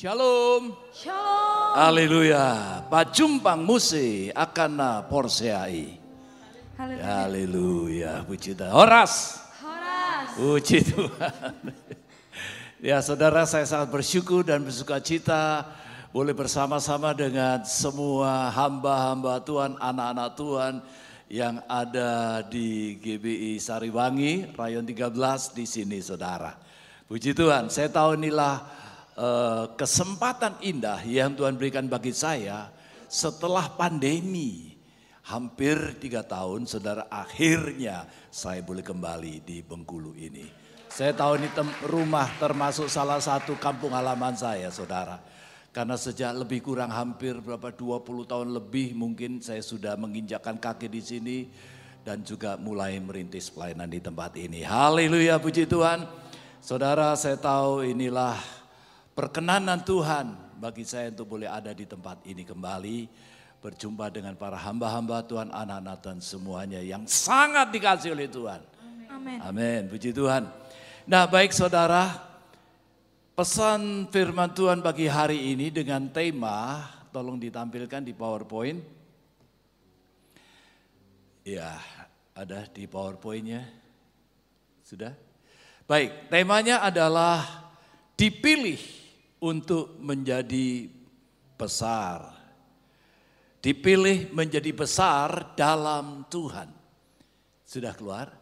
Shalom. Shalom. Haleluya. Pajumpang muse akana porseai. Haleluya. Haleluya. Puji Tuhan. Horas. Horas. Puji Tuhan. Ya saudara saya sangat bersyukur dan bersuka cita boleh bersama-sama dengan semua hamba-hamba Tuhan, anak-anak Tuhan yang ada di GBI Sariwangi, Rayon 13 di sini saudara. Puji Tuhan, saya tahu inilah eh, kesempatan indah yang Tuhan berikan bagi saya setelah pandemi. Hampir tiga tahun saudara akhirnya saya boleh kembali di Bengkulu ini. Saya tahu ini tem- rumah termasuk salah satu kampung halaman saya saudara. Karena sejak lebih kurang hampir berapa 20 tahun lebih mungkin saya sudah menginjakkan kaki di sini dan juga mulai merintis pelayanan di tempat ini. Haleluya puji Tuhan. Saudara saya tahu inilah perkenanan Tuhan bagi saya untuk boleh ada di tempat ini kembali. Berjumpa dengan para hamba-hamba Tuhan, anak-anak Tuhan semuanya yang sangat dikasih oleh Tuhan. Amin. Amin, puji Tuhan. Nah baik saudara, pesan firman Tuhan bagi hari ini dengan tema, tolong ditampilkan di PowerPoint. Ya, ada di PowerPointnya. Sudah? Baik, temanya adalah dipilih untuk menjadi besar. Dipilih menjadi besar dalam Tuhan. Sudah keluar?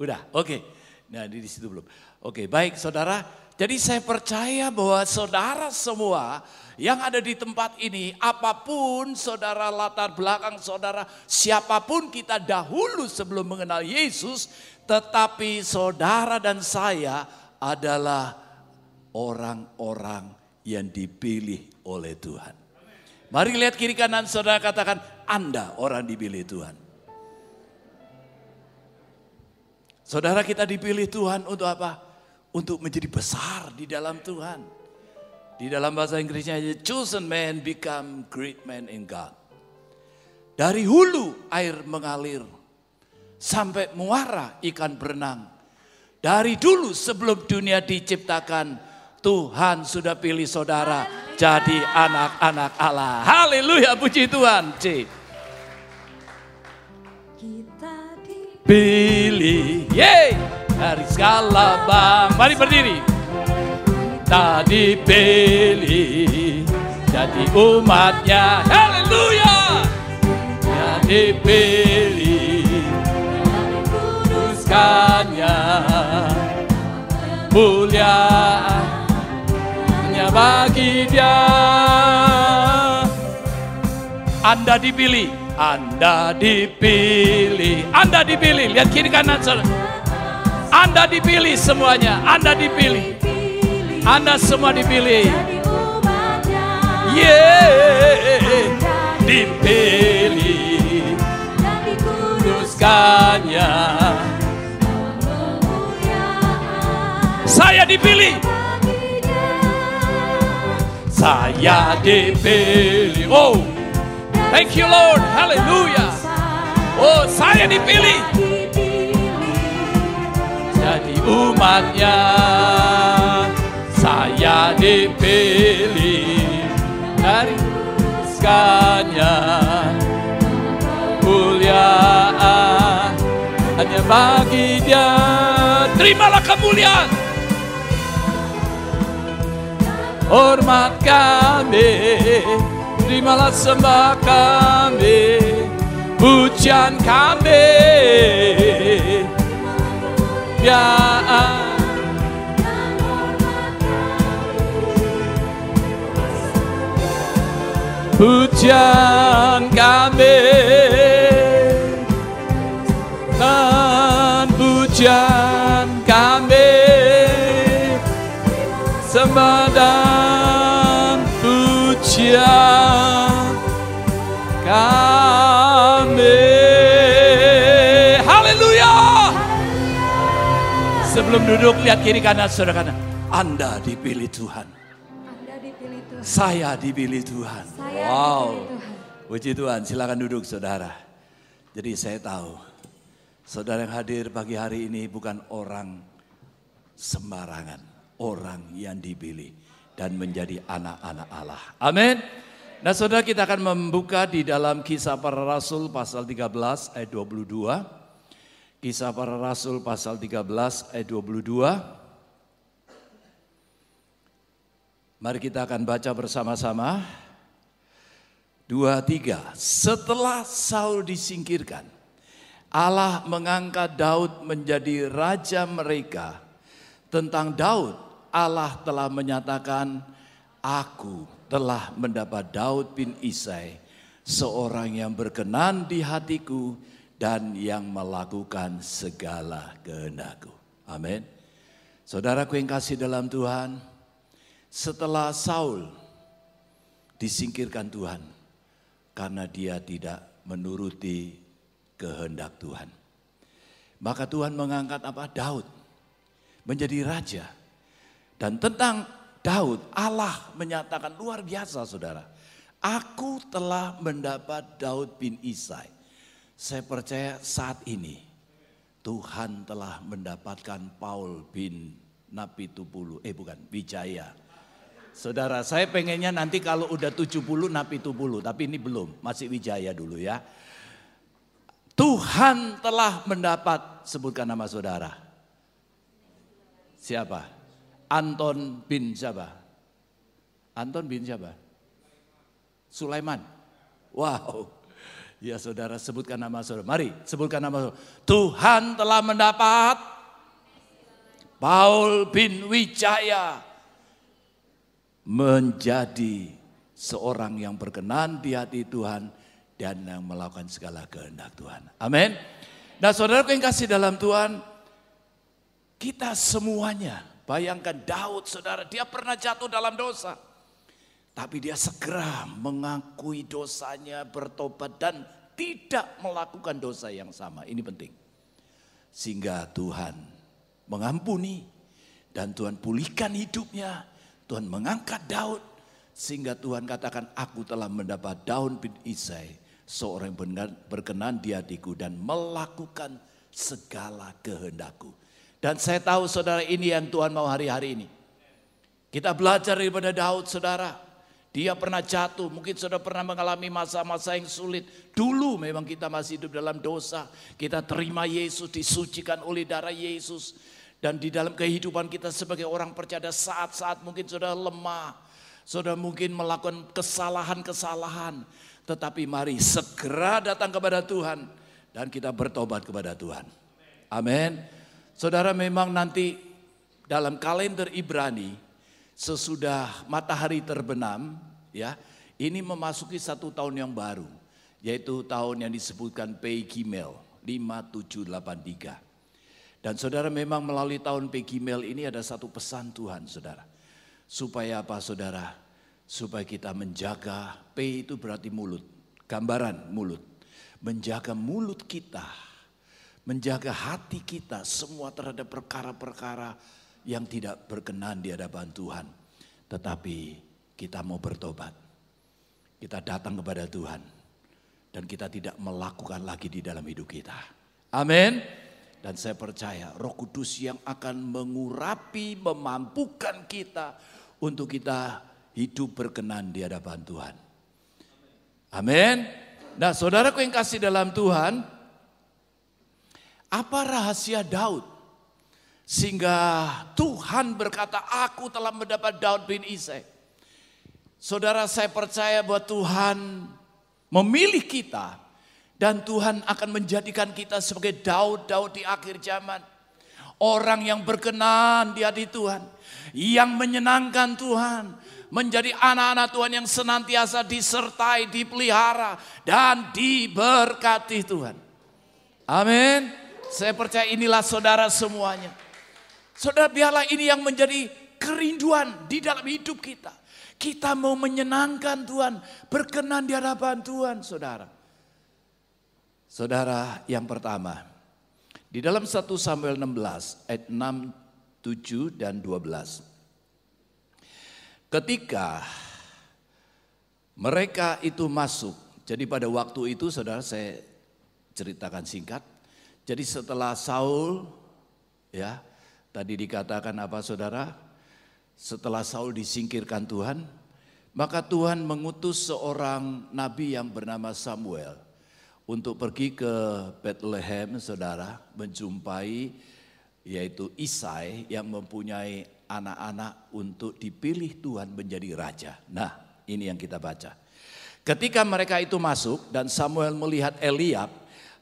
Udah, oke. Nah, di situ belum. Oke, baik saudara. Jadi saya percaya bahwa saudara semua yang ada di tempat ini, apa pun saudara latar belakang saudara, siapa pun kita dahulu sebelum mengenal Yesus, tetapi saudara dan saya adalah orang-orang yang dipilih oleh Tuhan. Mari lihat kiri kanan saudara katakan, Anda orang dipilih Tuhan. Saudara kita dipilih Tuhan untuk apa? Untuk menjadi besar di dalam Tuhan. Di dalam bahasa Inggrisnya, chosen man become great man in God. Dari hulu air mengalir, sampai muara ikan berenang. Dari dulu sebelum dunia diciptakan, Tuhan sudah pilih saudara jadi anak-anak Allah. Haleluya, puji Tuhan. C. Kita di pilih. Yeay. Dari segala bang mari berdiri. Kita dipilih jadi umatnya. Haleluya. Jadi pilih. Kuduskannya. Mulia bagi dia anda dipilih, Anda dipilih, Anda dipilih. Lihat kiri kanan saudara. Anda dipilih semuanya, Anda dipilih. Anda semua dipilih. Yeay, dipilih, kuduskannya. Saya dipilih. Saya dipilih. Oh, thank you Lord, haleluya. Oh, saya dipilih. jadi umatnya saya dipilih dari sekanya kemuliaan hanya bagi dia terimalah kemuliaan hormat kami terimalah sembah kami pujian kami. Ya Pujian kami sebelum duduk lihat kiri kanan saudara kanan Anda dipilih Tuhan Anda dipilih Tuhan. saya dipilih Tuhan. Saya wow. dipilih Tuhan. Puji Tuhan, silakan duduk saudara. Jadi saya tahu, saudara yang hadir pagi hari ini bukan orang sembarangan. Orang yang dipilih. dan menjadi anak-anak Allah. Amin. Nah saudara kita akan membuka di dalam kisah para rasul pasal 13 ayat 22. Kisah para rasul pasal 13 ayat 22. Mari kita akan baca bersama-sama. Dua, tiga. Setelah Saul disingkirkan, Allah mengangkat Daud menjadi raja mereka. Tentang Daud, Allah telah menyatakan, Aku telah mendapat Daud bin Isai, seorang yang berkenan di hatiku dan yang melakukan segala kehendakku. Amin. Saudaraku yang kasih dalam Tuhan, setelah Saul disingkirkan Tuhan karena dia tidak menuruti kehendak Tuhan. Maka Tuhan mengangkat apa? Daud menjadi raja. Dan tentang Daud, Allah menyatakan luar biasa saudara. Aku telah mendapat Daud bin Isai. Saya percaya saat ini Tuhan telah mendapatkan Paul bin Nabi Tupulu, eh bukan, Wijaya Saudara, saya pengennya nanti kalau udah 70 napi 70, tapi ini belum, masih Wijaya dulu ya. Tuhan telah mendapat, sebutkan nama saudara. Siapa? Anton bin siapa? Anton bin siapa? Sulaiman. Wow. Ya saudara sebutkan nama saudara. Mari sebutkan nama saudara. Tuhan telah mendapat Paul bin Wijaya menjadi seorang yang berkenan di hati Tuhan dan yang melakukan segala kehendak Tuhan. Amin. Nah saudaraku yang kasih dalam Tuhan, kita semuanya, bayangkan Daud saudara, dia pernah jatuh dalam dosa. Tapi dia segera mengakui dosanya, bertobat dan tidak melakukan dosa yang sama. Ini penting. Sehingga Tuhan mengampuni dan Tuhan pulihkan hidupnya Tuhan mengangkat Daud sehingga Tuhan katakan aku telah mendapat Daud bin Isai seorang yang berkenan di hatiku dan melakukan segala kehendakku. Dan saya tahu saudara ini yang Tuhan mau hari-hari ini. Kita belajar daripada Daud saudara. Dia pernah jatuh, mungkin saudara pernah mengalami masa-masa yang sulit. Dulu memang kita masih hidup dalam dosa. Kita terima Yesus, disucikan oleh darah Yesus. Dan di dalam kehidupan kita sebagai orang percaya saat-saat mungkin sudah lemah. Sudah mungkin melakukan kesalahan-kesalahan. Tetapi mari segera datang kepada Tuhan. Dan kita bertobat kepada Tuhan. Amin. Saudara memang nanti dalam kalender Ibrani. Sesudah matahari terbenam. ya Ini memasuki satu tahun yang baru. Yaitu tahun yang disebutkan Pei Gimel 5783. Dan saudara memang melalui tahun Pegimel ini ada satu pesan Tuhan saudara. Supaya apa saudara? Supaya kita menjaga, P itu berarti mulut, gambaran mulut. Menjaga mulut kita, menjaga hati kita semua terhadap perkara-perkara yang tidak berkenan di hadapan Tuhan. Tetapi kita mau bertobat. Kita datang kepada Tuhan. Dan kita tidak melakukan lagi di dalam hidup kita. Amin. Dan saya percaya roh kudus yang akan mengurapi, memampukan kita untuk kita hidup berkenan di hadapan Tuhan. Amin. Nah saudaraku yang kasih dalam Tuhan, apa rahasia Daud? Sehingga Tuhan berkata, aku telah mendapat Daud bin Isai. Saudara saya percaya bahwa Tuhan memilih kita dan Tuhan akan menjadikan kita sebagai Daud-Daud di akhir zaman. Orang yang berkenan di hati Tuhan. Yang menyenangkan Tuhan. Menjadi anak-anak Tuhan yang senantiasa disertai, dipelihara. Dan diberkati Tuhan. Amin. Saya percaya inilah saudara semuanya. Saudara biarlah ini yang menjadi kerinduan di dalam hidup kita. Kita mau menyenangkan Tuhan, berkenan di hadapan Tuhan, saudara. Saudara yang pertama, di dalam 1 Samuel 16 ayat 6, 7 dan 12. Ketika mereka itu masuk, jadi pada waktu itu saudara saya ceritakan singkat. Jadi setelah Saul ya, tadi dikatakan apa saudara? setelah Saul disingkirkan Tuhan, maka Tuhan mengutus seorang nabi yang bernama Samuel untuk pergi ke Bethlehem, saudara, menjumpai yaitu Isai yang mempunyai anak-anak untuk dipilih Tuhan menjadi raja. Nah, ini yang kita baca. Ketika mereka itu masuk dan Samuel melihat Eliab,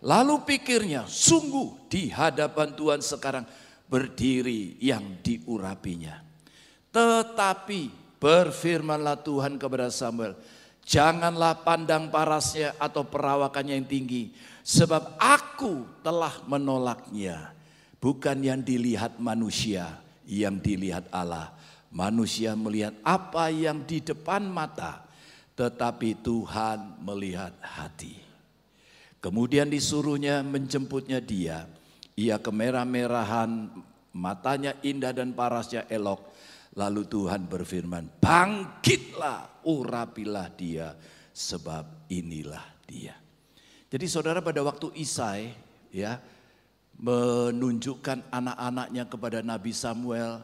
lalu pikirnya, sungguh di hadapan Tuhan sekarang berdiri yang diurapinya. Tetapi Berfirmanlah Tuhan kepada Samuel, janganlah pandang parasnya atau perawakannya yang tinggi, sebab aku telah menolaknya. Bukan yang dilihat manusia, yang dilihat Allah. Manusia melihat apa yang di depan mata, tetapi Tuhan melihat hati. Kemudian disuruhnya menjemputnya dia. Ia kemerah-merahan, matanya indah dan parasnya elok. Lalu Tuhan berfirman, bangkitlah, urapilah dia, sebab inilah dia. Jadi saudara pada waktu Isai ya menunjukkan anak-anaknya kepada Nabi Samuel.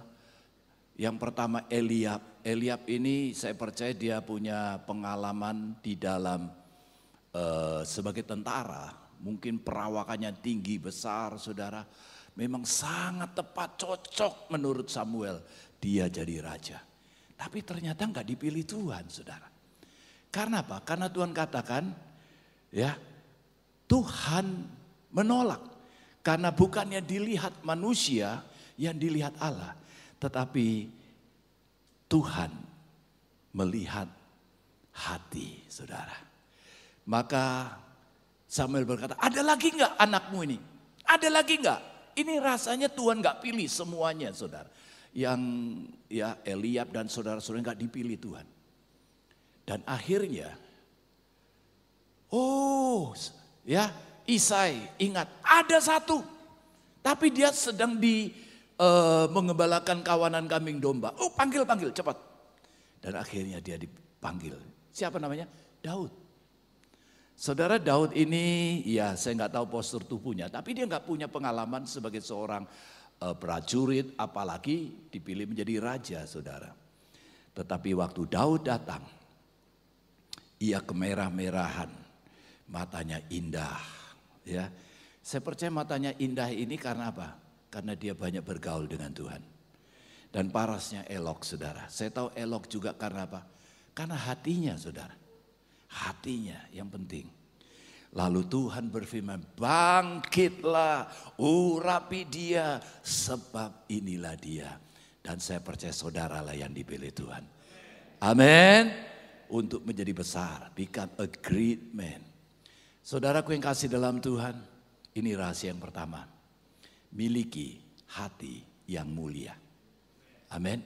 Yang pertama Eliab. Eliab ini saya percaya dia punya pengalaman di dalam uh, sebagai tentara. Mungkin perawakannya tinggi besar saudara. Memang sangat tepat cocok menurut Samuel dia jadi raja. Tapi ternyata nggak dipilih Tuhan, saudara. Karena apa? Karena Tuhan katakan, ya Tuhan menolak. Karena bukannya dilihat manusia, yang dilihat Allah. Tetapi Tuhan melihat hati saudara. Maka Samuel berkata, ada lagi nggak anakmu ini? Ada lagi nggak? Ini rasanya Tuhan nggak pilih semuanya saudara yang ya Eliab dan saudara-saudara nggak dipilih Tuhan. Dan akhirnya, oh ya Isai ingat ada satu, tapi dia sedang di uh, mengembalakan kawanan kambing domba. Oh panggil panggil cepat. Dan akhirnya dia dipanggil. Siapa namanya? Daud. Saudara Daud ini, ya saya nggak tahu postur tubuhnya, tapi dia nggak punya pengalaman sebagai seorang uh, prajurit, apalagi dipilih menjadi raja, saudara. Tetapi waktu Daud datang, ia kemerah-merahan, matanya indah. Ya, saya percaya matanya indah ini karena apa? Karena dia banyak bergaul dengan Tuhan. Dan parasnya elok, saudara. Saya tahu elok juga karena apa? Karena hatinya, saudara. Hatinya yang penting. Lalu Tuhan berfirman, bangkitlah, urapi dia, sebab inilah dia. Dan saya percaya saudara lah yang dipilih Tuhan. Amin. Untuk menjadi besar, become a great man. Saudaraku yang kasih dalam Tuhan, ini rahasia yang pertama. Miliki hati yang mulia. Amin.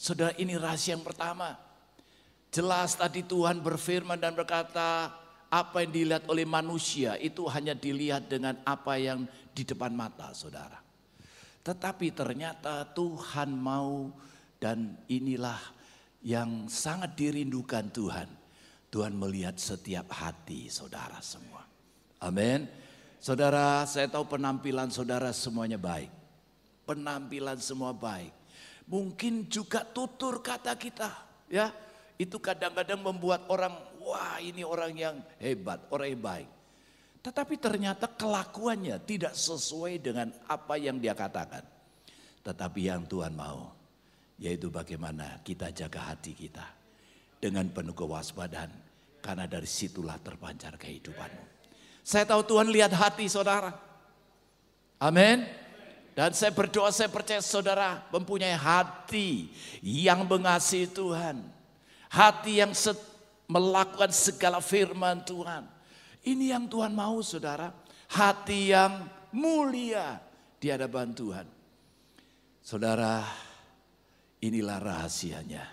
Saudara ini rahasia yang pertama. Jelas tadi Tuhan berfirman dan berkata, apa yang dilihat oleh manusia itu hanya dilihat dengan apa yang di depan mata saudara. Tetapi ternyata Tuhan mau dan inilah yang sangat dirindukan Tuhan. Tuhan melihat setiap hati saudara semua. Amin. Saudara, saya tahu penampilan saudara semuanya baik. Penampilan semua baik. Mungkin juga tutur kata kita, ya. Itu kadang-kadang membuat orang wah ini orang yang hebat, orang yang baik. Tetapi ternyata kelakuannya tidak sesuai dengan apa yang dia katakan. Tetapi yang Tuhan mau, yaitu bagaimana kita jaga hati kita dengan penuh kewaspadaan. Karena dari situlah terpancar kehidupanmu. Saya tahu Tuhan lihat hati saudara. Amin. Dan saya berdoa, saya percaya saudara mempunyai hati yang mengasihi Tuhan. Hati yang set, melakukan segala firman Tuhan. Ini yang Tuhan mau saudara. Hati yang mulia di hadapan Tuhan. Saudara, inilah rahasianya.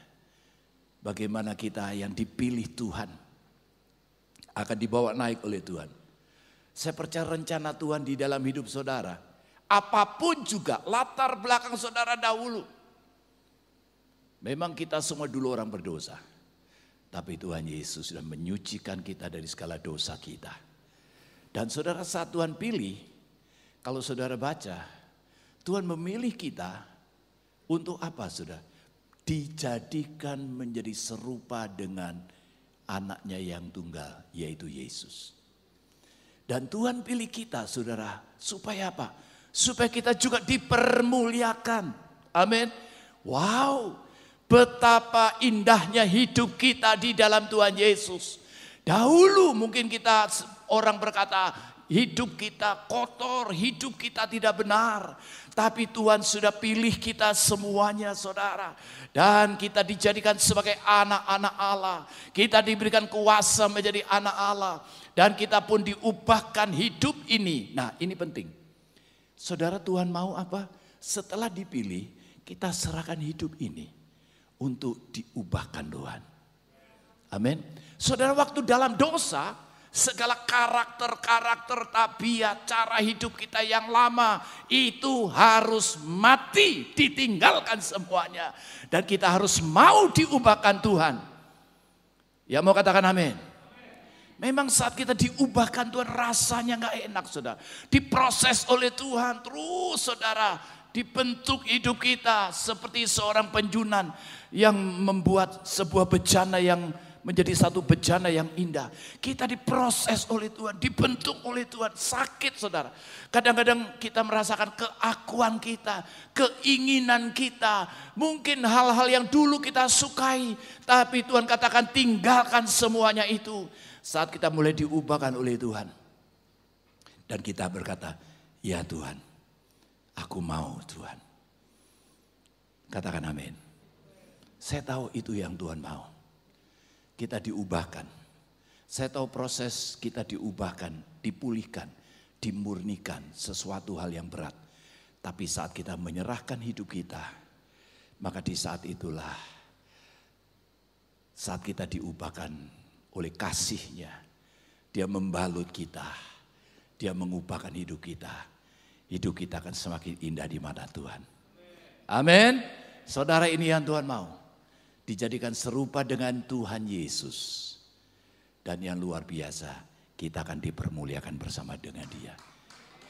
Bagaimana kita yang dipilih Tuhan akan dibawa naik oleh Tuhan. Saya percaya rencana Tuhan di dalam hidup saudara. Apa pun juga latar belakang saudara dahulu. Memang kita semua dulu orang berdosa. Tapi Tuhan Yesus sudah menyucikan kita dari segala dosa kita. Dan saudara saat Tuhan pilih, kalau saudara baca, Tuhan memilih kita untuk apa saudara? dijadikan menjadi serupa dengan anaknya yang tunggal, yaitu Yesus. Dan Tuhan pilih kita, saudara, supaya apa? Supaya kita juga dipermuliakan. Amin. Wow, betapa indahnya hidup kita di dalam Tuhan Yesus. Dahulu mungkin kita orang berkata hidup kita kotor, hidup kita tidak benar. Tapi Tuhan sudah pilih kita semuanya saudara. Dan kita dijadikan sebagai anak-anak Allah. Kita diberikan kuasa menjadi anak Allah. Dan kita pun diubahkan hidup ini. Nah ini penting. Saudara Tuhan mau apa? Setelah dipilih kita serahkan hidup ini. Untuk diubahkan Tuhan. Amin. Saudara waktu dalam dosa segala karakter-karakter tabiat, cara hidup kita yang lama itu harus mati, ditinggalkan semuanya. Dan kita harus mau diubahkan Tuhan. Ya mau katakan amin. Memang saat kita diubahkan Tuhan rasanya nggak enak saudara. Diproses oleh Tuhan terus saudara. Dibentuk hidup kita seperti seorang penjunan yang membuat sebuah bejana yang menjadi satu bejana yang indah. Kita diproses oleh Tuhan, dibentuk oleh Tuhan, sakit saudara. Kadang-kadang kita merasakan keakuan kita, keinginan kita, mungkin hal-hal yang dulu kita sukai, tapi Tuhan katakan tinggalkan semuanya itu. Saat kita mulai diubahkan oleh Tuhan. Dan kita berkata, ya Tuhan, aku mau Tuhan. Katakan amin. Saya tahu itu yang Tuhan mau kita diubahkan. Saya tahu proses kita diubahkan, dipulihkan, dimurnikan sesuatu hal yang berat. Tapi saat kita menyerahkan hidup kita, maka di saat itulah saat kita diubahkan oleh kasihnya. Dia membalut kita, dia mengubahkan hidup kita. Hidup kita akan semakin indah di mata Tuhan. Amin. Saudara ini yang Tuhan mau dijadikan serupa dengan Tuhan Yesus. Dan yang luar biasa, kita akan dipermuliakan bersama dengan dia.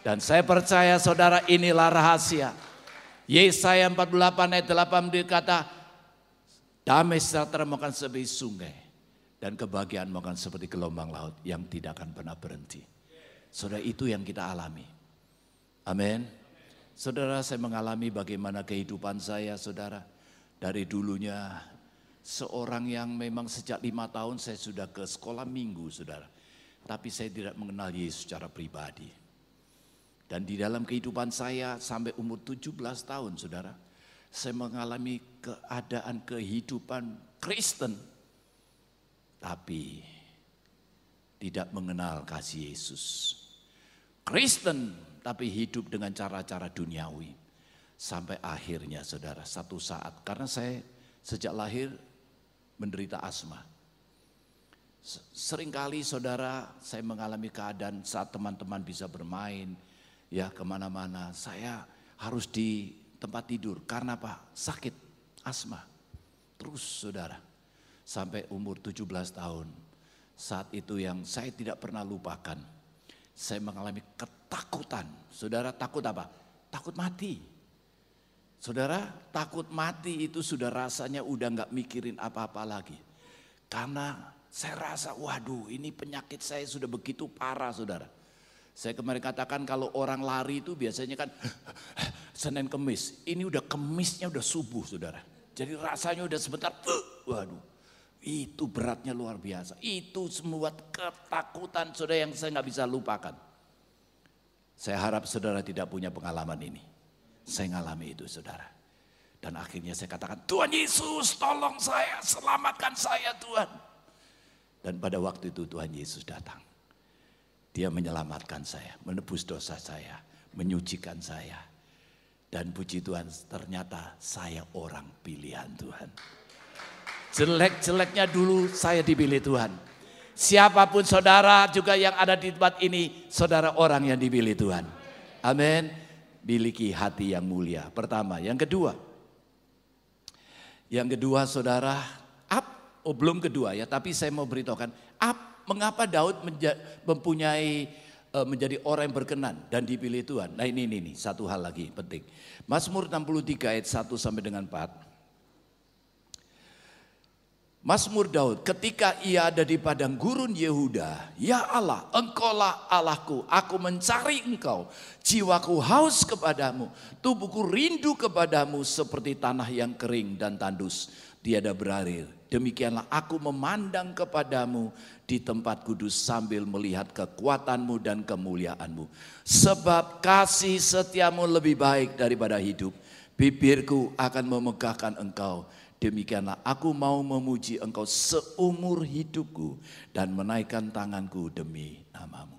Dan saya percaya saudara inilah rahasia. Yesaya 48 ayat 8 dikata, damai sejahtera makan seperti sungai. Dan kebahagiaan makan seperti gelombang laut yang tidak akan pernah berhenti. Saudara itu yang kita alami. Amin. Saudara saya mengalami bagaimana kehidupan saya saudara. Dari dulunya seorang yang memang sejak lima tahun saya sudah ke sekolah minggu saudara. Tapi saya tidak mengenal Yesus secara pribadi. Dan di dalam kehidupan saya sampai umur 17 tahun saudara. Saya mengalami keadaan kehidupan Kristen. Tapi tidak mengenal kasih Yesus. Kristen tapi hidup dengan cara-cara duniawi. Sampai akhirnya saudara satu saat karena saya sejak lahir menderita asma. Seringkali saudara saya mengalami keadaan saat teman-teman bisa bermain ya ke mana-mana. Saya harus di tempat tidur karena apa? Sakit asma. Terus saudara sampai umur 17 tahun. Saat itu yang saya tidak pernah lupakan. Saya mengalami ketakutan. Saudara takut apa? Takut mati. Saudara, takut mati itu sudah rasanya udah nggak mikirin apa-apa lagi. Karena saya rasa, waduh ini penyakit saya sudah begitu parah saudara. Saya kemarin katakan kalau orang lari itu biasanya kan Senin Kemis. Ini udah Kemisnya udah subuh saudara. Jadi rasanya udah sebentar, waduh itu beratnya luar biasa. Itu semua ketakutan saudara yang saya nggak bisa lupakan. Saya harap saudara tidak punya pengalaman ini. Saya ngalami itu saudara. Dan akhirnya saya katakan, Tuhan Yesus tolong saya, selamatkan saya Tuhan. Dan pada waktu itu Tuhan Yesus datang. Dia menyelamatkan saya, menebus dosa saya, menyucikan saya. Dan puji Tuhan ternyata saya orang pilihan Tuhan. Jelek-jeleknya dulu saya dipilih Tuhan. Siapa pun saudara juga yang ada di tempat ini, saudara orang yang dipilih Tuhan. Amin miliki hati yang mulia. Pertama, yang kedua. Yang kedua saudara, up, oh belum kedua ya, tapi saya mau beritahukan, up, mengapa Daud menja, mempunyai uh, menjadi orang yang berkenan dan dipilih Tuhan. Nah ini, ini, ini, satu hal lagi penting. Mazmur 63 ayat 1 sampai dengan 4. Mazmur Daud ketika ia ada di padang gurun Yehuda, ya Allah, engkaulah Allahku, aku mencari engkau, jiwaku haus kepadamu, tubuhku rindu kepadamu seperti tanah yang kering dan tandus, tiada berarir. Demikianlah aku memandang kepadamu di tempat kudus sambil melihat kekuatanmu dan kemuliaanmu. Sebab kasih setiamu lebih baik daripada hidup. Bibirku akan memegahkan engkau Demikianlah aku mau memuji engkau seumur hidupku dan menaikkan tanganku demi namamu.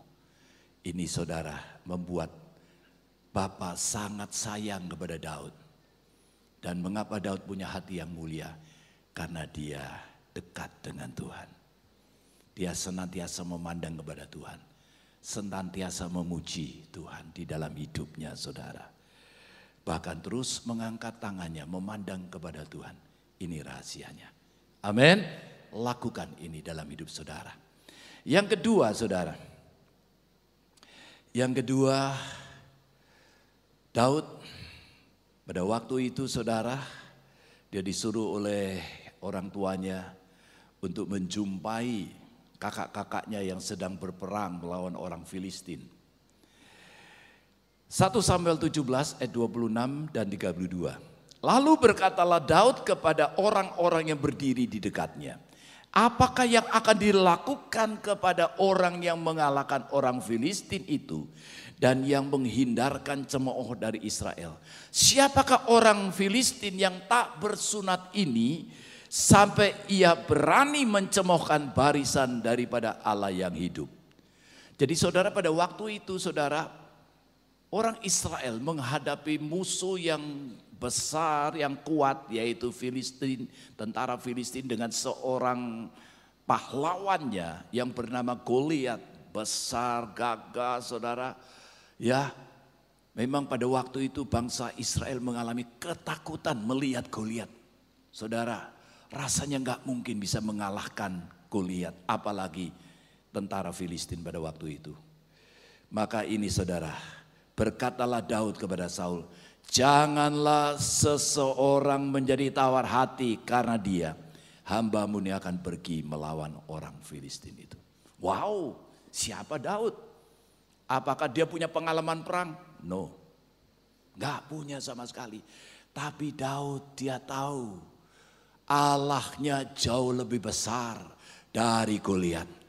Ini saudara membuat Bapa sangat sayang kepada Daud. Dan mengapa Daud punya hati yang mulia? Karena dia dekat dengan Tuhan. Dia senantiasa memandang kepada Tuhan. Senantiasa memuji Tuhan di dalam hidupnya saudara. Bahkan terus mengangkat tangannya memandang kepada Tuhan ini rahasianya. Amin. Lakukan ini dalam hidup saudara. Yang kedua, saudara. Yang kedua, Daud pada waktu itu saudara, dia disuruh oleh orang tuanya untuk menjumpai kakak-kakaknya yang sedang berperang melawan orang Filistin. 1 Samuel 17 ayat 26 dan 32. Lalu berkatalah Daud kepada orang-orang yang berdiri di dekatnya. Apakah yang akan dilakukan kepada orang yang mengalahkan orang Filistin itu dan yang menghindarkan cemooh dari Israel? Siapakah orang Filistin yang tak bersunat ini sampai ia berani mencemohkan barisan daripada Allah yang hidup? Jadi saudara pada waktu itu saudara orang Israel menghadapi musuh yang besar yang kuat yaitu Filistin, tentara Filistin dengan seorang pahlawannya yang bernama Goliat, besar, gagah, Saudara. Ya, memang pada waktu itu bangsa Israel mengalami ketakutan melihat Goliat. Saudara, rasanya nggak mungkin bisa mengalahkan Goliat, apalagi tentara Filistin pada waktu itu. Maka ini saudara, berkatalah Daud kepada Saul, Janganlah seseorang menjadi tawar hati karena dia. Hambamu ini akan pergi melawan orang Filistin itu. Wow, siapa Daud? Apakah dia punya pengalaman perang? No, gak punya sama sekali. Tapi Daud dia tahu Allahnya jauh lebih besar dari Goliat.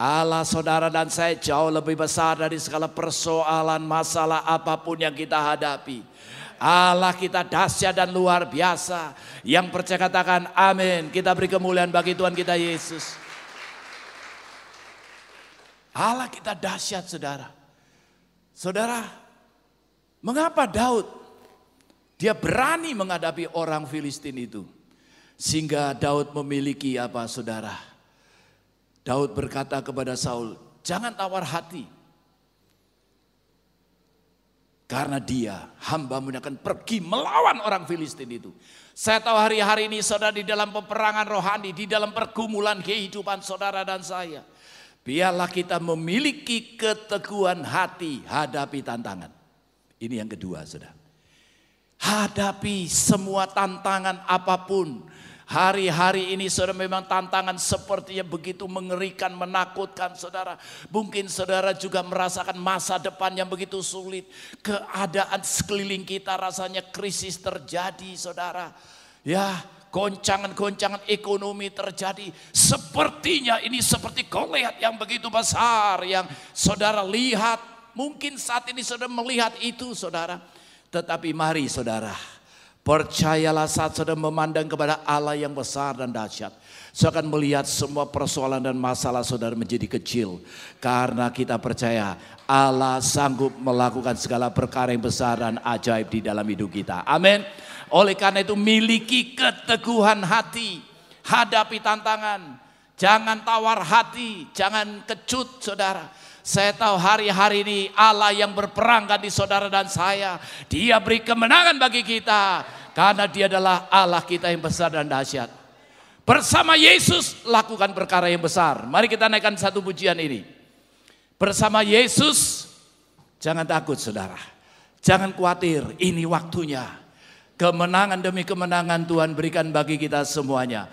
Allah saudara dan saya jauh lebih besar dari segala persoalan masalah apa pun yang kita hadapi. Allah kita dahsyat dan luar biasa. Yang percaya katakan amin. Kita beri kemuliaan bagi Tuhan kita Yesus. Allah kita dahsyat saudara. Saudara, mengapa Daud dia berani menghadapi orang Filistin itu? Sehingga Daud memiliki apa saudara? Daud berkata kepada Saul, jangan tawar hati. Karena dia hamba akan pergi melawan orang Filistin itu. Saya tahu hari-hari ini saudara di dalam peperangan rohani, di dalam pergumulan kehidupan saudara dan saya. Biarlah kita memiliki keteguhan hati hadapi tantangan. Ini yang kedua saudara. Hadapi semua tantangan apa pun Hari-hari ini saudara memang tantangan sepertinya begitu mengerikan, menakutkan saudara. Mungkin saudara juga merasakan masa depan yang begitu sulit. Keadaan sekeliling kita rasanya krisis terjadi saudara. Ya goncangan-goncangan ekonomi terjadi. Sepertinya ini seperti Goliat yang begitu besar yang saudara lihat. Mungkin saat ini saudara melihat itu saudara. Tetapi mari saudara Percayalah saat saudara memandang kepada Allah yang besar dan dahsyat. Saya akan melihat semua persoalan dan masalah saudara menjadi kecil. Karena kita percaya Allah sanggup melakukan segala perkara yang besar dan ajaib di dalam hidup kita. Amin. Oleh karena itu miliki keteguhan hati. Hadapi tantangan. Jangan tawar hati. Jangan kecut saudara. Saya tahu hari-hari ini Allah yang berperangkan di saudara dan saya. Dia beri kemenangan bagi kita. Karena dia adalah Allah kita yang besar dan dahsyat. Bersama Yesus lakukan perkara yang besar. Mari kita naikkan satu pujian ini. Bersama Yesus jangan takut saudara. Jangan khawatir ini waktunya. Kemenangan demi kemenangan Tuhan berikan bagi kita semuanya.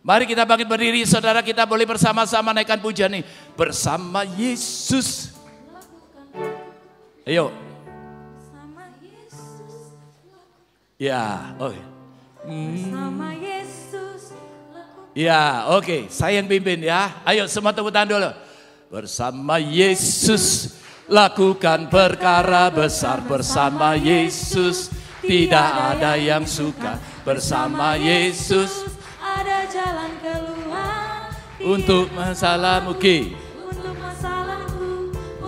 Mari kita bangkit berdiri, saudara kita boleh bersama-sama naikkan pujian nih. Bersama Yesus. Ayo, Yesus. ya, oke. Sama Yesus. lakukan. Ya, oke. Saya yang pimpin ya. Ayo semua tepuk tangan dulu. Bersama Yesus lakukan perkara besar bersama Yesus. Tidak ada yang suka bersama Yesus Ada jalan keluar. untuk masalahmu. Oke. Untuk masalahku.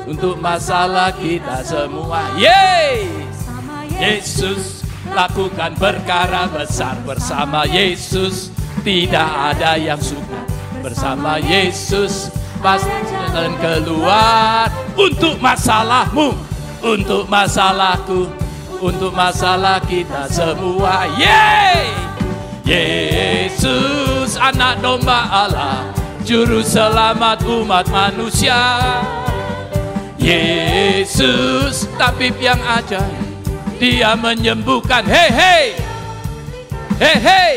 Untuk masalah kita semua. Yeay! Yesus lakukan perkara besar bersama Yesus. Tidak ada yang suka bersama Yesus. Pasti jalan keluar untuk masalahmu, untuk masalahku, untuk masalah kita semua. Yeay! Yesus anak domba Allah, juru selamat umat manusia. Yesus tabib yang ajaib Dia menyembuhkan. Hei hei! Hei hei!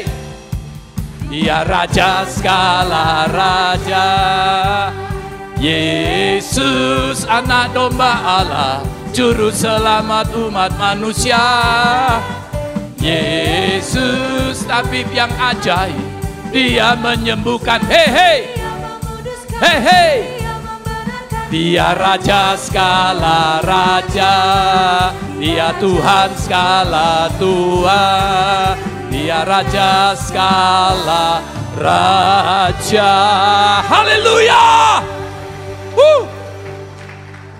Dia raja segala raja. Yesus anak domba Allah Juru selamat umat manusia Yesus tabib yang ajaib Dia menyembuhkan Hei hei. Hei hei Dia raja skala raja, dia Tuhan skala Tuhan, dia raja skala raja. Haleluya!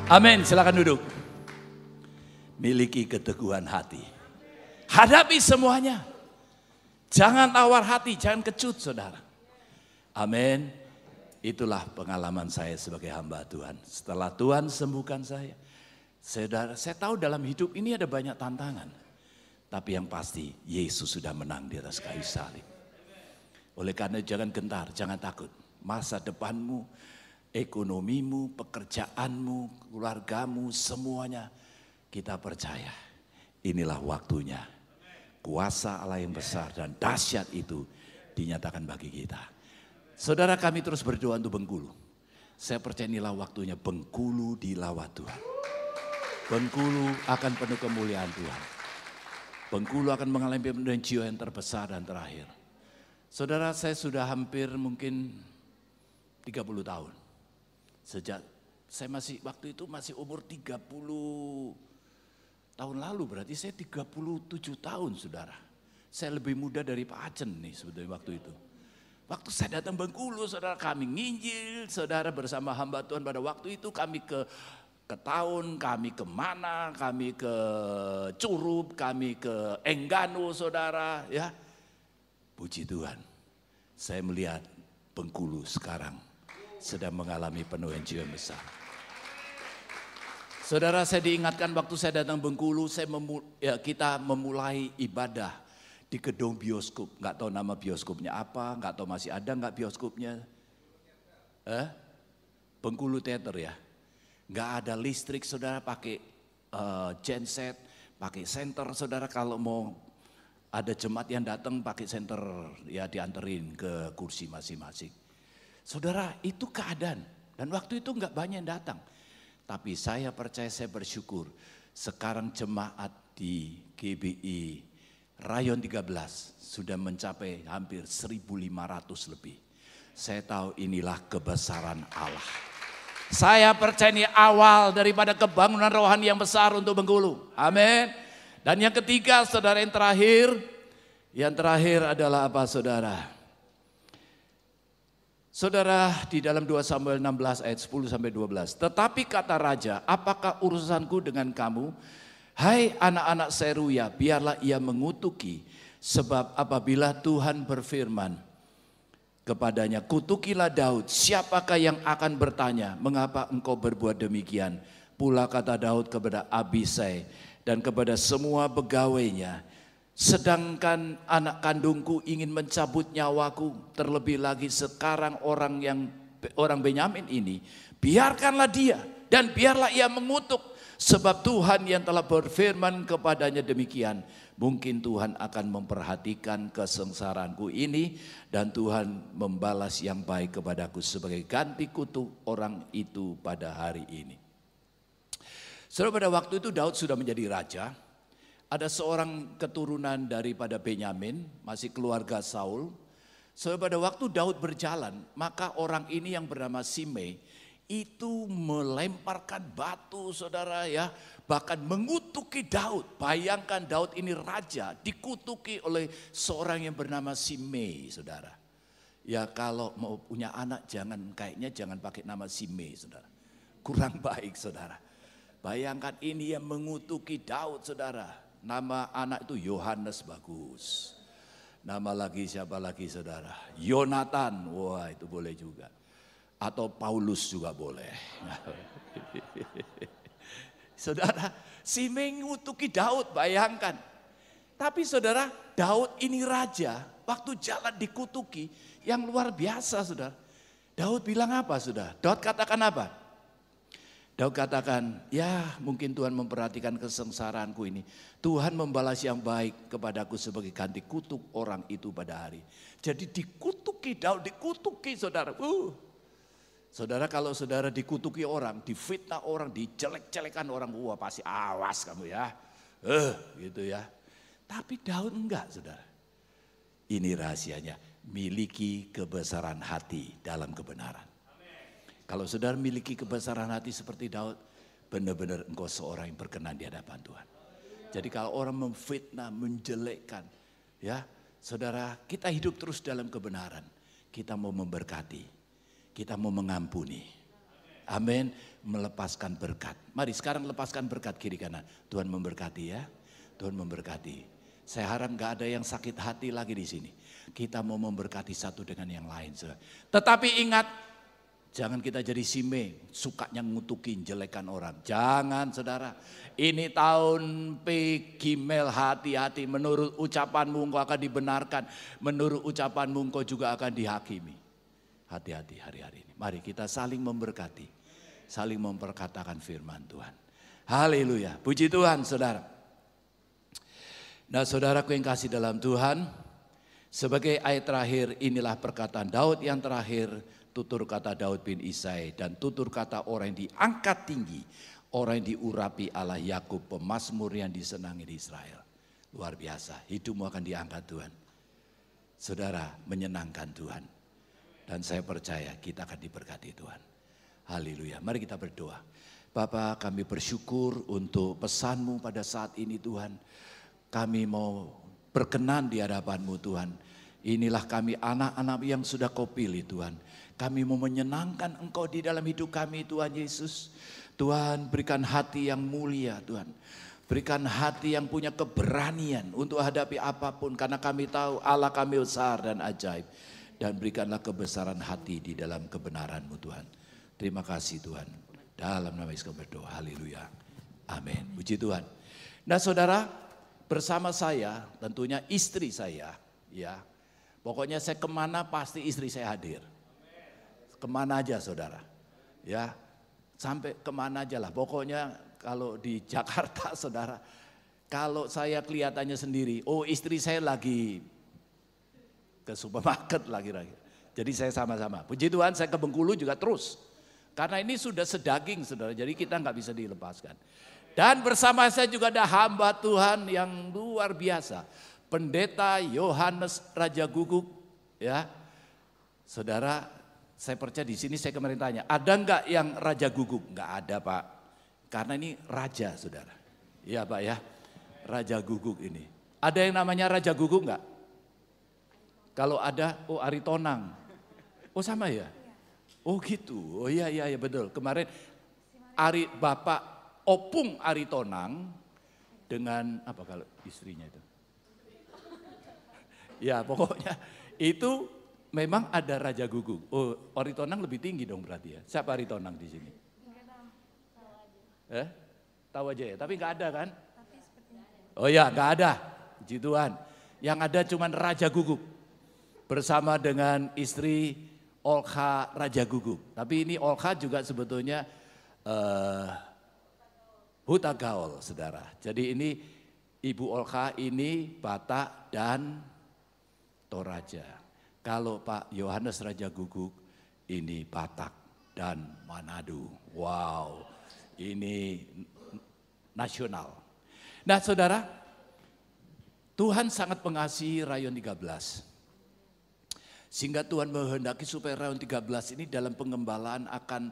Amin, silakan duduk. Miliki keteguhan hati. Hadapi semuanya. Jangan tawar hati, jangan kecut saudara. Amin. Itulah pengalaman saya sebagai hamba Tuhan. Setelah Tuhan sembuhkan saya, saudara, saya tahu dalam hidup ini ada banyak tantangan. Tapi yang pasti Yesus sudah menang di atas kayu salib. Oleh karena jangan gentar, jangan takut. Masa depanmu, ekonomimu, pekerjaanmu, keluargamu, semuanya kita percaya. Inilah waktunya. Kuasa Allah yang besar dan dahsyat itu dinyatakan bagi kita. Saudara kami terus berdoa untuk Bengkulu. Saya percaya inilah waktunya Bengkulu dilawat Tuhan. Bengkulu akan penuh kemuliaan Tuhan. Bengkulu akan mengalami pemenuhan jiwa yang terbesar dan terakhir. Saudara saya sudah hampir mungkin 30 tahun. Sejak saya masih waktu itu masih umur 30 tahun lalu berarti saya 37 tahun saudara. Saya lebih muda dari Pak Acen nih sebetulnya waktu itu. Waktu saya datang Bengkulu, saudara kami nginjil, saudara bersama hamba Tuhan pada waktu itu kami ke ke tahun, kami ke mana, kami ke Curup, kami ke Enggano, saudara, ya. Puji Tuhan, saya melihat Bengkulu sekarang sedang mengalami penuhan jiwa besar. Saudara saya diingatkan waktu saya datang Bengkulu, saya memu, ya, kita memulai ibadah di gedung bioskop. Nggak tahu nama bioskopnya apa, nggak tahu masih ada nggak bioskopnya. Eh? Bengkulu Theater ya. Nggak ada listrik saudara pakai eh, genset, pakai senter saudara kalau mau ada jemaat yang datang pakai senter ya dianterin ke kursi masing-masing. Saudara itu keadaan dan waktu itu nggak banyak yang datang. Tapi saya percaya saya bersyukur sekarang jemaat di GBI Rayon 13 sudah mencapai hampir 1.500 lebih. Saya tahu inilah kebesaran Allah. Saya percaya ini awal daripada kebangunan rohani yang besar untuk Bengkulu. Amin. Dan yang ketiga, saudara yang terakhir, yang terakhir adalah apa saudara? Saudara di dalam 2 Samuel 16 ayat 10 sampai 12. Tetapi kata raja, apakah urusanku dengan kamu? Hai anak-anak Seruya, biarlah ia mengutuki. Sebab apabila Tuhan berfirman kepadanya, kutukilah Daud, siapakah yang akan bertanya, mengapa engkau berbuat demikian? Pula kata Daud kepada Abisai dan kepada semua pegawainya, sedangkan anak kandungku ingin mencabut nyawaku, terlebih lagi sekarang orang yang orang Benyamin ini, biarkanlah dia dan biarlah ia mengutuk Sebab Tuhan yang telah berfirman kepadanya demikian, Mungkin Tuhan akan memperhatikan kesengsaraanku ini dan Tuhan membalas yang baik kepadaku sebagai ganti kutuk orang itu pada hari ini. Saudara pada waktu itu Daud sudah menjadi raja. Ada seorang keturunan daripada Benyamin, masih keluarga Saul. Saudara pada waktu Daud berjalan, maka orang ini yang bernama Simei itu melemparkan batu saudara ya. Bahkan mengutuki Daud. Bayangkan Daud ini raja dikutuki oleh seorang yang bernama Simei saudara. Ya kalau mau punya anak jangan kayaknya jangan pakai nama Simei saudara. Kurang baik saudara. Bayangkan ini yang mengutuki Daud saudara nama anak itu Yohanes bagus nama lagi siapa lagi saudara Yonatan wah itu boleh juga atau Paulus juga boleh. saudara, si mengutuki Daud, bayangkan. Tapi saudara, Daud ini raja, waktu jalan dikutuki, yang luar biasa saudara. Daud bilang apa saudara? Daud katakan apa? Daud katakan, ya mungkin Tuhan memperhatikan kesengsaraanku ini. Tuhan membalas yang baik kepadaku sebagai ganti kutuk orang itu pada hari. Jadi dikutuki Daud, dikutuki saudara. Uh, Saudara kalau saudara dikutuki orang, difitnah orang, dijelek-jelekan orang, wah pasti awas kamu ya. Eh, uh, gitu ya. Tapi Daud enggak, saudara. Ini rahasianya, miliki kebesaran hati dalam kebenaran. Kalau saudara miliki kebesaran hati seperti Daud, benar-benar engkau seorang yang berkenan di hadapan Tuhan. Jadi kalau orang memfitnah, menjelekkan, ya, saudara, kita hidup terus dalam kebenaran. Kita mau memberkati, kita mau mengampuni. Amin. Melepaskan berkat. Mari sekarang lepaskan berkat kiri kanan. Tuhan memberkati ya. Tuhan memberkati. Saya harap gak ada yang sakit hati lagi di sini. Kita mau memberkati satu dengan yang lain. Tetapi ingat, jangan kita jadi sime, sukanya ngutukin, jelekan orang. Jangan saudara. Ini tahun P Gimel hati-hati. Menurut ucapanmu engkau akan dibenarkan. Menurut ucapanmu engkau juga akan dihakimi. Hati-hati hari-hari ini. Mari kita saling memberkati. Saling memperkatakan firman Tuhan. Haleluya. Puji Tuhan saudara. Nah saudaraku yang kasih dalam Tuhan. Sebagai ayat terakhir inilah perkataan Daud yang terakhir. Tutur kata Daud bin Isai. Dan tutur kata orang yang diangkat tinggi. Orang yang diurapi Allah Yakub Pemasmur yang disenangi di Israel. Luar biasa. Hidupmu akan diangkat Tuhan. Saudara menyenangkan Tuhan. Dan saya percaya kita akan diberkati Tuhan. Haleluya. Mari kita berdoa. Bapa kami bersyukur untuk pesanmu pada saat ini Tuhan. Kami mau berkenan di hadapanmu Tuhan. Inilah kami anak-anak yang sudah kau pilih Tuhan. Kami mau menyenangkan engkau di dalam hidup kami Tuhan Yesus. Tuhan berikan hati yang mulia Tuhan. Berikan hati yang punya keberanian untuk hadapi apa pun. Karena kami tahu Allah kami besar dan ajaib dan berikanlah kebesaran hati di dalam kebenaran-Mu Tuhan. Terima kasih Tuhan. Dalam nama Yesus berdoa. Haleluya. Amin. Puji Tuhan. Nah saudara, bersama saya tentunya istri saya. ya. Pokoknya saya ke mana pasti istri saya hadir. Ke mana aja saudara. Ya, sampai ke mana aja lah. Pokoknya kalau di Jakarta saudara, kalau saya kelihatannya sendiri, oh istri saya lagi ke supermarket lagi lagi. Jadi saya sama-sama. Puji Tuhan saya ke Bengkulu juga terus. Karena ini sudah sedaging saudara, jadi kita nggak bisa dilepaskan. Dan bersama saya juga ada hamba Tuhan yang luar biasa. Pendeta Yohanes Raja Guguk. Ya, Saudara, saya percaya di sini saya kemarin tanya, ada nggak yang Raja Guguk? Nggak ada Pak. Karena ini Raja saudara. Iya Pak ya, Raja Guguk ini. Ada yang namanya Raja Guguk nggak? Kalau ada, oh Aritonang. Oh sama ya? Oh gitu, oh iya iya, iya betul. Kemarin Ari Bapak Opung Aritonang dengan apa kalau istrinya itu? Ya pokoknya itu memang ada Raja Guguk. Oh Aritonang lebih tinggi dong berarti ya. Siapa Aritonang di sini? Eh? Tahu aja ya, tapi nggak ada kan? Oh ya nggak ada, puji Tuhan. Yang ada cuman Raja Guguk bersama dengan istri Olha Raja Guguk. Tapi ini Olha juga sebetulnya uh, Huta Gaul, saudara. Jadi ini Ibu Olka ini Batak dan Toraja. Kalau Pak Yohanes Raja Guguk ini Batak dan Manado. Wow, ini nasional. Nah saudara, Tuhan sangat mengasihi rayon 13. Sehingga Tuhan menghendaki supaya rayon 13 ini dalam pengembalaan akan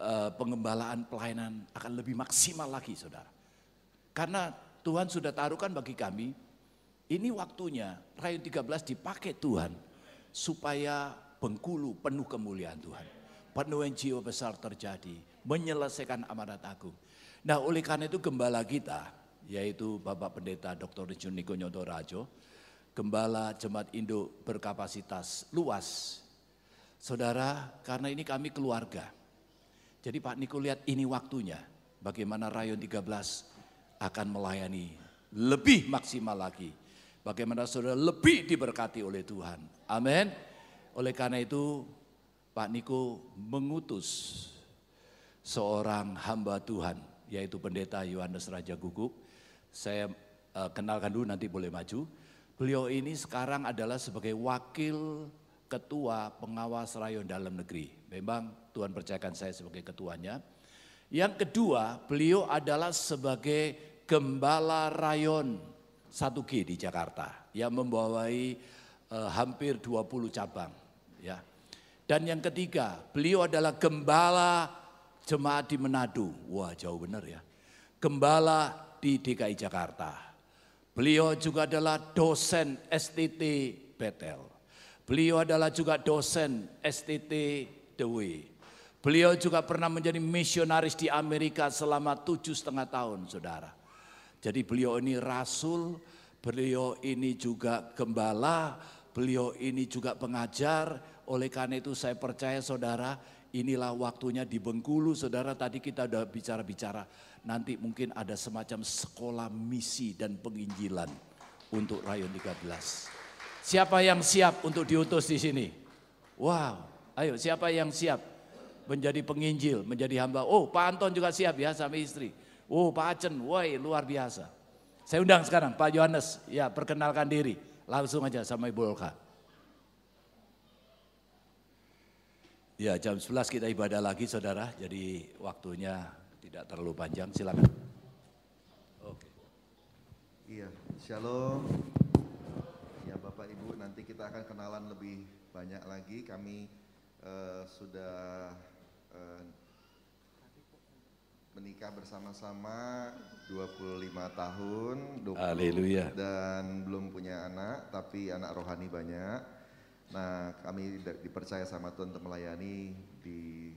eh, pengembalaan pelayanan akan lebih maksimal lagi saudara. Karena Tuhan sudah taruhkan bagi kami, ini waktunya rayon 13 dipakai Tuhan supaya Bengkulu penuh kemuliaan Tuhan. Penuh jiwa besar terjadi, menyelesaikan amanat agung. Nah oleh karena itu gembala kita, yaitu Bapak Pendeta Dr. Rijun Niko Nyoto Rajo, Gembala Jemaat Indo berkapasitas luas. Saudara, karena ini kami keluarga. Jadi Pak Niko lihat ini waktunya, bagaimana Rayon 13 akan melayani lebih maksimal lagi. Bagaimana saudara lebih diberkati oleh Tuhan. Amin. Oleh karena itu Pak Niko mengutus seorang hamba Tuhan yaitu pendeta Yohanes Raja Guguk. Saya uh, kenalkan dulu nanti boleh maju. Beliau ini sekarang adalah sebagai wakil ketua pengawas rayon dalam negeri. Memang Tuhan percayakan saya sebagai ketuanya. Yang kedua, beliau adalah sebagai gembala rayon 1G di Jakarta yang membawai uh, hampir 20 cabang ya. Dan yang ketiga, beliau adalah gembala jemaat di Manado. Wah, jauh benar ya. Gembala di DKI Jakarta. Beliau juga adalah dosen STT Betel. Beliau adalah juga dosen STT Dewi. Beliau juga pernah menjadi misionaris di Amerika selama tujuh setengah tahun, saudara. Jadi beliau ini rasul, beliau ini juga gembala, beliau ini juga pengajar, oleh karena itu saya percaya saudara, inilah waktunya di Bengkulu. Saudara tadi kita udah bicara-bicara, nanti mungkin ada semacam sekolah misi dan penginjilan untuk Rayon 13. Siapa yang siap untuk diutus di sini? Wow, ayo siapa yang siap menjadi penginjil, menjadi hamba? Oh Pak Anton juga siap ya sama istri. Oh Pak Acen, woi luar biasa. Saya undang sekarang Pak Yohanes, ya perkenalkan diri. Langsung aja sama Ibu Olka. Ya jam 11 kita ibadah lagi saudara, jadi waktunya tidak terlalu panjang, silakan. Oke. Iya, shalom. Ya Bapak Ibu, nanti kita akan kenalan lebih banyak lagi. Kami uh, sudah uh, menikah bersama-sama 25 tahun. 20, Haleluya. Dan belum punya anak, tapi anak rohani banyak. Nah, kami dipercaya sama Tuhan untuk melayani di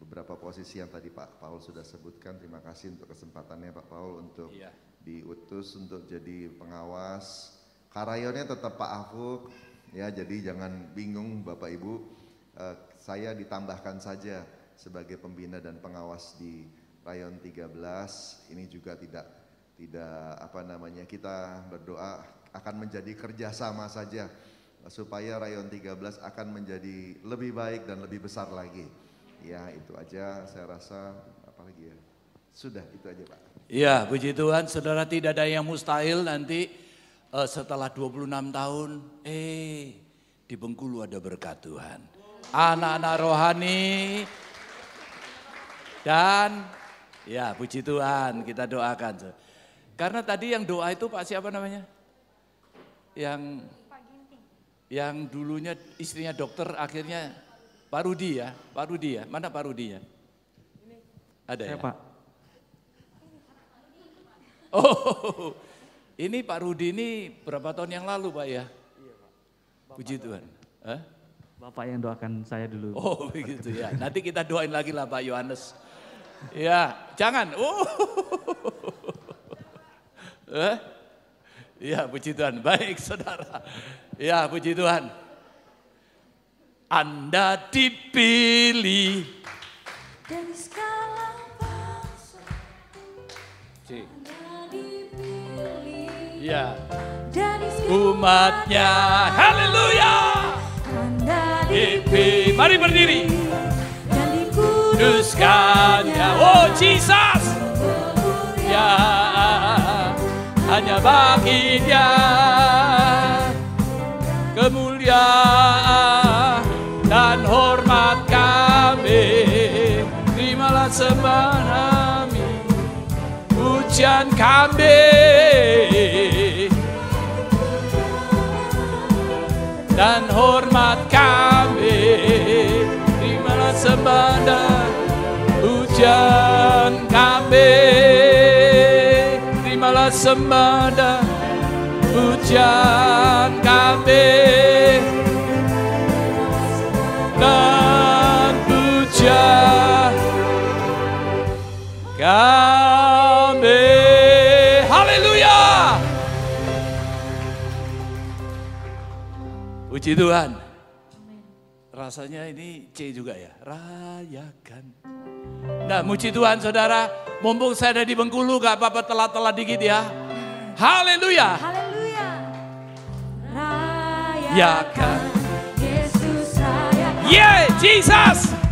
beberapa posisi yang tadi Pak Paul sudah sebutkan. Terima kasih untuk kesempatannya Pak Paul untuk iya. diutus untuk jadi pengawas. Karayonnya tetap Pak Afuk, ya jadi jangan bingung Bapak Ibu. Uh, saya ditambahkan saja sebagai pembina dan pengawas di Rayon 13. Ini juga tidak tidak apa namanya kita berdoa akan menjadi kerjasama saja supaya rayon 13 akan menjadi lebih baik dan lebih besar lagi. Ya itu aja saya rasa apalagi ya. Sudah itu aja Pak. Iya puji Tuhan saudara tidak ada yang mustahil nanti uh, setelah 26 tahun eh di Bengkulu ada berkat Tuhan. Anak-anak rohani dan ya puji Tuhan kita doakan. Karena tadi yang doa itu Pak siapa namanya? Yang yang dulunya istrinya dokter akhirnya Pak Rudi ya, Pak Rudi ya, mana Pak Rudi ya? Ada Saya, ya? Pak. Oh, ini Pak Rudi ini berapa tahun yang lalu Pak ya? Iya Pak. Puji Tuhan. Hah? Bapak yang doakan saya dulu. Oh begitu ya, nanti kita doain lagi lah Pak Yohanes. Ya, jangan. Oh. Eh? Ya, puji Tuhan. Baik, saudara. Ya, puji Tuhan. Anda dipilih. Dari skala bangsa. Anda dipilih. Ya. Dari umatnya. Haleluya. Anda dipilih. Mari berdiri. Dan dikuduskannya. Oh, Jesus. Ya. hanya bagi dia kemuliaan dan hormat kami terimalah sembah kami pujian kami dan hormat kami terimalah dan pujian kami terimalah sembah dan pujian kami. Dan pujian kami. Haleluya! Puji Tuhan. Rasanya ini C juga ya. Rayakan nah muji Tuhan saudara mumpung saya ada di Bengkulu gak apa-apa telat-telat dikit ya haleluya Haleluya. Yakan. Yesus rayakan. yeah Jesus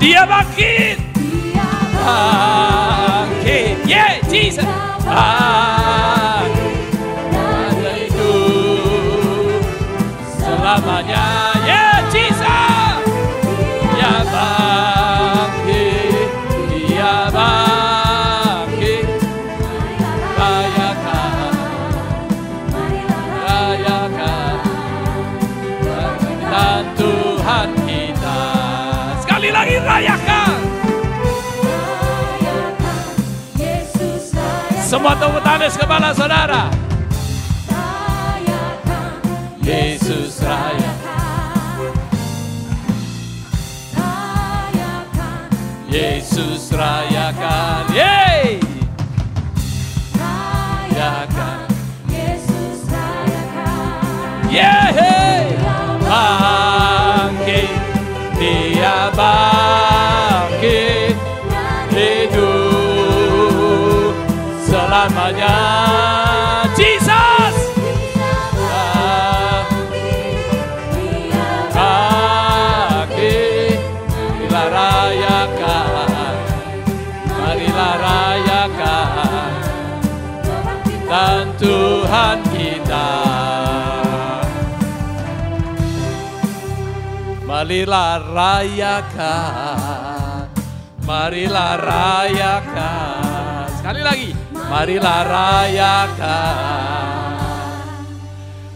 dia bangkit. Dia bangkit. yeah Jesus. Bangkit. ada itu selamanya semua tepuk tangan kepala saudara Rayakan. Yesus raya Rayakan. Yesus rayakan yeay Rayakan. Yesus rayakan. yeay marilah rayakan marilah rayakan. Sekali lagi marilah rayakan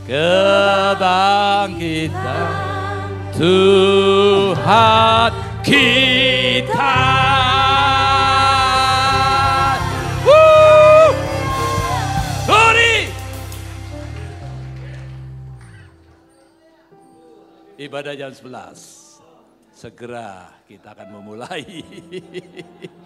kebangkitan Tuhan kita. Ibadah jam 11. Segera kita akan memulai.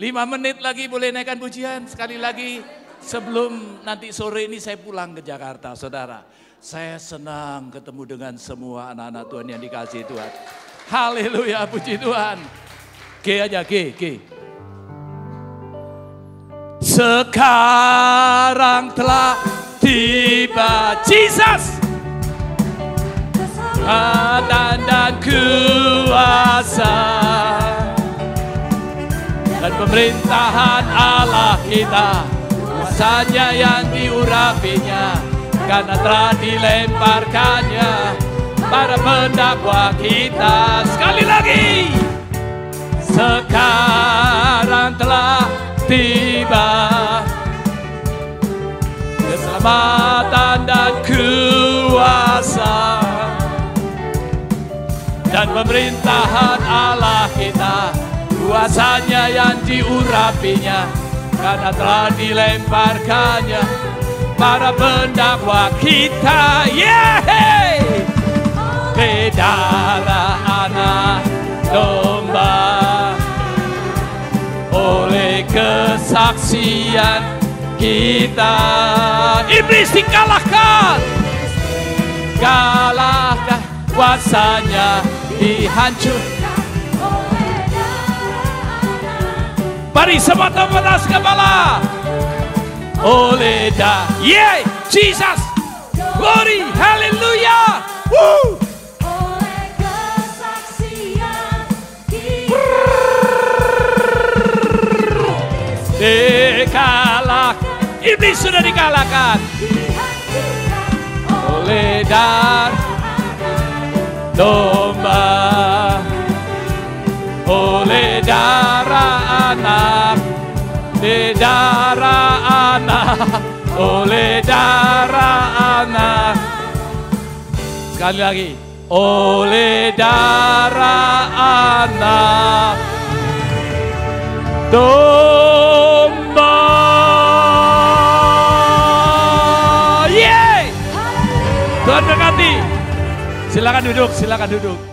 Lima menit lagi boleh naikkan pujian. Sekali lagi sebelum nanti sore ini saya pulang ke Jakarta saudara. Saya senang ketemu dengan semua anak-anak Tuhan yang dikasih Tuhan. Haleluya puji Tuhan. G aja G, G. Sekarang telah tiba Jesus. Kekuatan dan kuasa dan pemerintahan Allah kita kuasanya yang diurapinya karena telah dilemparkannya. Para pendakwa kita sekali lagi. Sekarang telah tiba. Keselamatan dan kuasa. Dan pemerintahan Allah kita kuasanya yang diurapinya karena telah dilemparkannya. Para pendakwa kita yeay! Bedara anak domba. Oleh kesaksian kita iblis dikalahkan. Kalahkan kuasanya dihancur Mari semata atas kepala. Oleh da, yeah, Jesus, glory, hallelujah. Woo! Dikalah, iblis sudah dikalahkan oleh dar domba, oleh oleh darah anak. Sekali lagi, oleh darah anak domba. Yeay! Tuhan berkati. Silakan duduk, silakan duduk.